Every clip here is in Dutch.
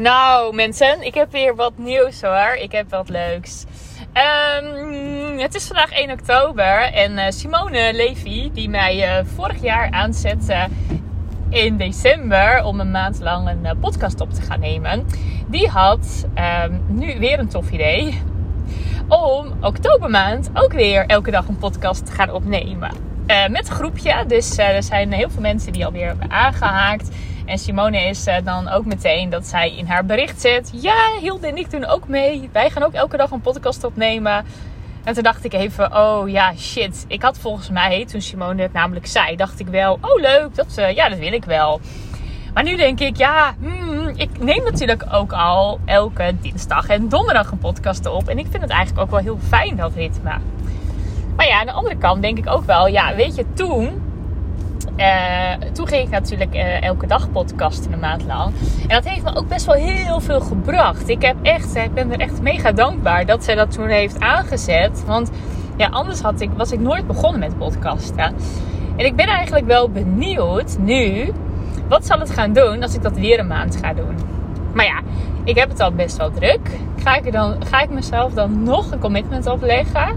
Nou, mensen, ik heb weer wat nieuws hoor. Ik heb wat leuks. Um, het is vandaag 1 oktober en uh, Simone Levy, die mij uh, vorig jaar aanzette in december om een maand lang een uh, podcast op te gaan nemen, die had um, nu weer een tof idee om oktobermaand ook weer elke dag een podcast te gaan opnemen. met een groepje, dus er zijn heel veel mensen die alweer hebben aangehaakt. En Simone is uh, dan ook meteen dat zij in haar bericht zet: Ja, Hilde en ik doen ook mee. Wij gaan ook elke dag een podcast opnemen. En toen dacht ik even: Oh ja, shit. Ik had volgens mij, toen Simone het namelijk zei, dacht ik wel: Oh leuk, dat, uh, ja, dat wil ik wel. Maar nu denk ik: Ja, hmm, ik neem natuurlijk ook al elke dinsdag en donderdag een podcast op. En ik vind het eigenlijk ook wel heel fijn, dat ritme. Maar ja, aan de andere kant denk ik ook wel: Ja, weet je, toen uh, toen ging ik natuurlijk uh, elke dag podcasten een maand lang. En dat heeft me ook best wel heel veel gebracht. Ik, heb echt, ik ben er echt mega dankbaar dat zij dat toen heeft aangezet. Want ja, anders had ik, was ik nooit begonnen met podcasten. En ik ben eigenlijk wel benieuwd nu. Wat zal het gaan doen als ik dat weer een maand ga doen? Maar ja, ik heb het al best wel druk. Ga ik, er dan, ga ik mezelf dan nog een commitment opleggen?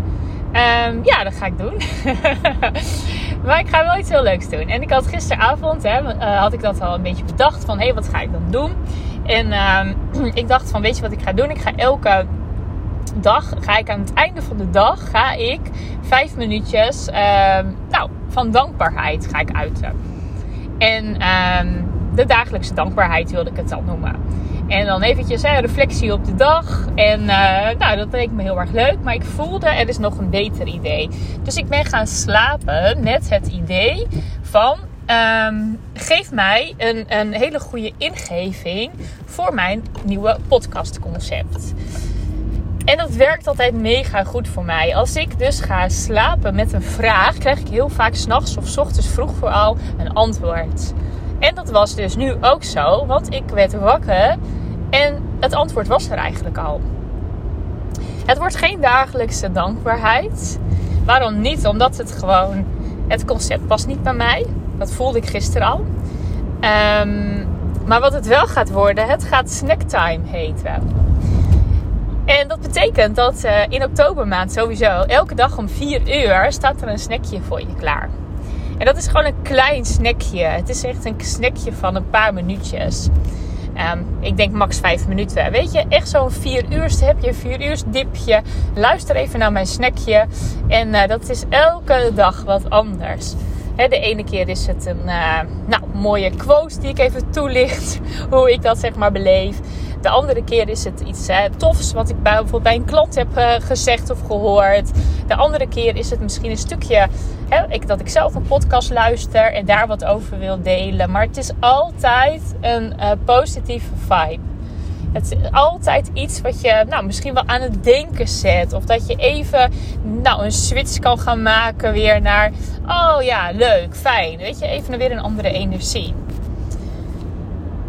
Um, ja, dat ga ik doen. Maar ik ga wel iets heel leuks doen. En ik had gisteravond, hè, uh, had ik dat al een beetje bedacht. Van, hé, hey, wat ga ik dan doen? En uh, ik dacht van, weet je wat ik ga doen? Ik ga elke dag, ga ik aan het einde van de dag, ga ik vijf minuutjes, uh, nou, van dankbaarheid ga ik uiten. En ehm, de dagelijkse dankbaarheid wilde ik het dan noemen. En dan eventjes een reflectie op de dag. En uh, nou, dat leek me heel erg leuk. Maar ik voelde er is nog een beter idee. Dus ik ben gaan slapen met het idee van... Um, geef mij een, een hele goede ingeving voor mijn nieuwe podcastconcept. En dat werkt altijd mega goed voor mij. Als ik dus ga slapen met een vraag, krijg ik heel vaak s'nachts of s ochtends vroeg vooral een antwoord. En dat was dus nu ook zo, want ik werd wakker en het antwoord was er eigenlijk al. Het wordt geen dagelijkse dankbaarheid. Waarom niet? Omdat het gewoon, het concept past niet bij mij. Dat voelde ik gisteren al. Um, maar wat het wel gaat worden, het gaat snacktime heten. En dat betekent dat uh, in oktobermaand sowieso elke dag om 4 uur staat er een snackje voor je klaar. En dat is gewoon een klein snackje. Het is echt een snackje van een paar minuutjes. Um, ik denk max 5 minuten. Weet je, echt zo'n 4 uur heb je, 4 uur dipje. Luister even naar mijn snackje. En uh, dat is elke dag wat anders. De ene keer is het een uh, nou, mooie quote die ik even toelicht. Hoe ik dat zeg maar beleef. De andere keer is het iets uh, tofs wat ik bij, bijvoorbeeld bij een klant heb gezegd of gehoord. De andere keer is het misschien een stukje ik, dat ik zelf een podcast luister en daar wat over wil delen. Maar het is altijd een uh, positieve vibe. Het is altijd iets wat je nou, misschien wel aan het denken zet. Of dat je even nou, een switch kan gaan maken weer naar... Oh ja, leuk, fijn. Weet je, even weer een andere energie.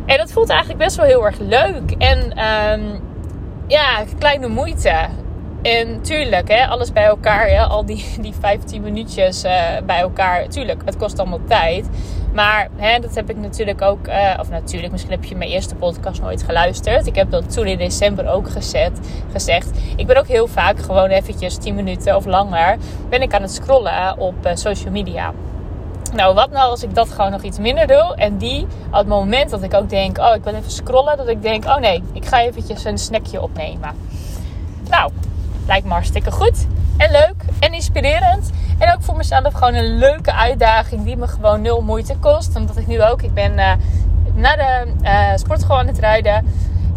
En dat voelt eigenlijk best wel heel erg leuk. En um, ja, kleine moeite. En tuurlijk, hè, alles bij elkaar, al die, die 15 minuutjes uh, bij elkaar. Tuurlijk, het kost allemaal tijd. Maar hè, dat heb ik natuurlijk ook, uh, of natuurlijk, misschien heb je mijn eerste podcast nooit geluisterd. Ik heb dat toen in december ook gezet, gezegd. Ik ben ook heel vaak gewoon eventjes 10 minuten of langer ben ik aan het scrollen op uh, social media. Nou, wat nou als ik dat gewoon nog iets minder doe en die op het moment dat ik ook denk, oh ik wil even scrollen, dat ik denk, oh nee, ik ga eventjes een snackje opnemen. Nou, lijkt me hartstikke goed en leuk en inspirerend. En ook voor mezelf gewoon een leuke uitdaging die me gewoon nul moeite kost. Omdat ik nu ook, ik ben uh, naar de uh, sportschool aan het rijden.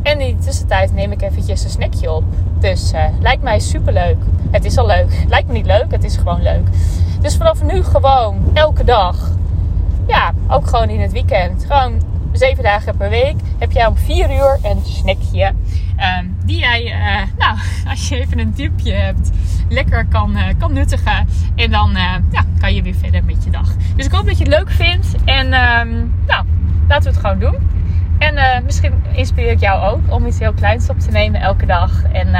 En in de tussentijd neem ik eventjes een snackje op. Dus uh, lijkt mij super leuk. Het is al leuk. Lijkt me niet leuk, het is gewoon leuk. Dus vanaf nu gewoon elke dag. Ja, ook gewoon in het weekend. Gewoon zeven dagen per week heb jij om vier uur een snackje. Um, die jij, nou, als je even een dipje hebt, lekker kan, uh, kan nuttigen. En dan uh, ja, kan je weer verder met je dag. Dus ik hoop dat je het leuk vindt. En um, nou, laten we het gewoon doen. En misschien inspireer ik jou ook om iets heel kleins op te nemen elke dag. En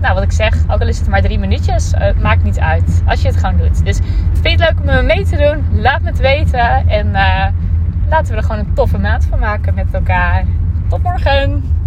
nou, wat ik zeg, ook al is het maar drie minuutjes, uh, maakt niet uit als je het gewoon doet. Dus vind je het leuk om me mee te doen? Laat me het weten. En laten we er gewoon een toffe maand van maken met elkaar. Tot morgen!